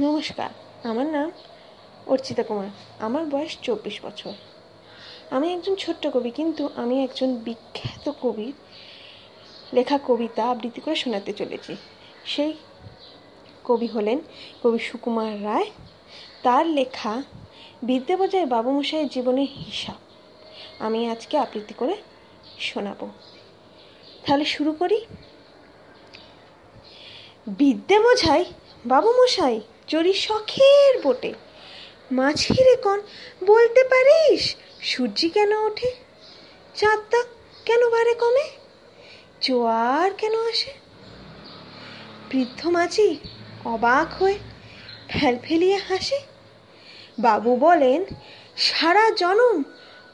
নমস্কার, আমার নাম অর্চিতা কুমার। আমার বয়স চব্বিশ বছর। আমি একজন ছোট্ট কবি, কিন্তু আমি একজন বিখ্যাত কবির লেখা কবিতা আবৃত্তি করে শোনাতে চলেছি। সেই কবি হলেন কবি সুকুমার রায়। তার লেখা বিদ্যাবাজার বাবুমশাইয়ের জীবনের হিসাব আমি আজকে আবৃত্তি করে শোনাবো। তাহলে শুরু করি। বিদ্যে বোঝাই বাবুমশাই চড়ি শখের বোটে। মাঝিরে কন বলতে পারিস? সূর্যি কেন ওঠে? চাঁদটা কেন বারে কমে? জোয়ার কেন আসে? বৃদ্ধ মাঝি অবাক হয়ে ফেলফেলিয়ে হাসে। বাবু বলেন, সারা জনম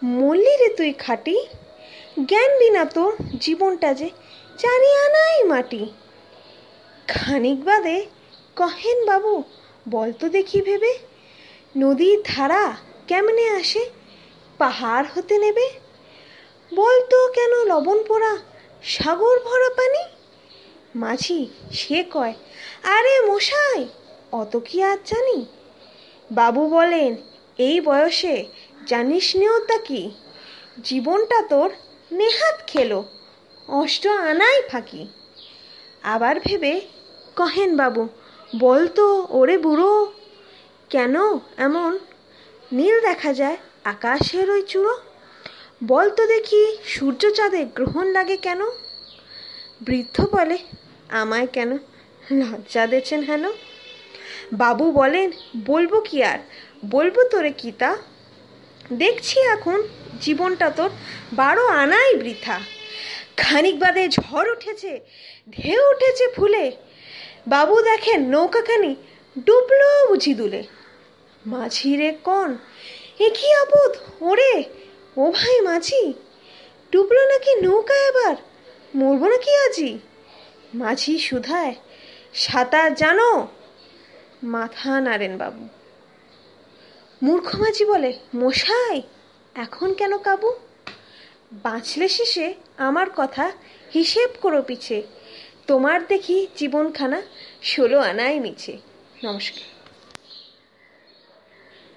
মল্লি রে তুই খাটি। জ্ঞান বিনা তোর জীবনটা যে জানি আনাই মাটি। খানিক বাদে কহেন বাবু বলতো দেখি ভেবে। নদীর ধারা কেমনে আসে? পাহাড় হতে নেবে? বলতো কেন লবণ পোড়া? সাগর ভরা পানি? মাঝি, সে কয়, আরে মশাই, অত কি আর জানি? বাবু বলেন, এই বয়সে জানিস নেওতা কি? জীবনটা তোর নেহাত খেলো, অষ্ট আনাই ফাঁকি। আবার ভেবে কহেন বাবু বলতো, ওরে বুড়ো, কেন এমন? নীল দেখা যায় আকাশের ওই চূড়ো। বলতো দেখি সূর্য চাঁদে গ্রহণ লাগে কেন? বৃদ্ধ বলে, আমায় কেন লজ্জা দেছেন হেন? বাবু বলেন, বলব কি আর? বলব তোরে কি তা? দেখছি এখন জীবনটা তোর বারো আনাই বৃথা। খানিক বাদে ঝড় উঠেছে, ঢেউ উঠেছে ফুলে। বাবু দেখেন নৌকাখানি ডুবলো বুঝি দুলে। মাঝি রে কন, এ কি আপদ ওরে, ও ভাই মাঝি, ডুবলো নাকি নৌকা এবার? মরবো নাকি আজি মাঝি সুধায়, সাঁতার জানো? মাথা নাড়েন বাবু। মূর্খ মাঝি বলে, মশাই, এখন কেন কাবু? বাঁচলে শেষে আমার কথা হিসেব করো পিছে। তোমার দেখি জীবনখানা ষোলো আনায় নিচে নমস্কার।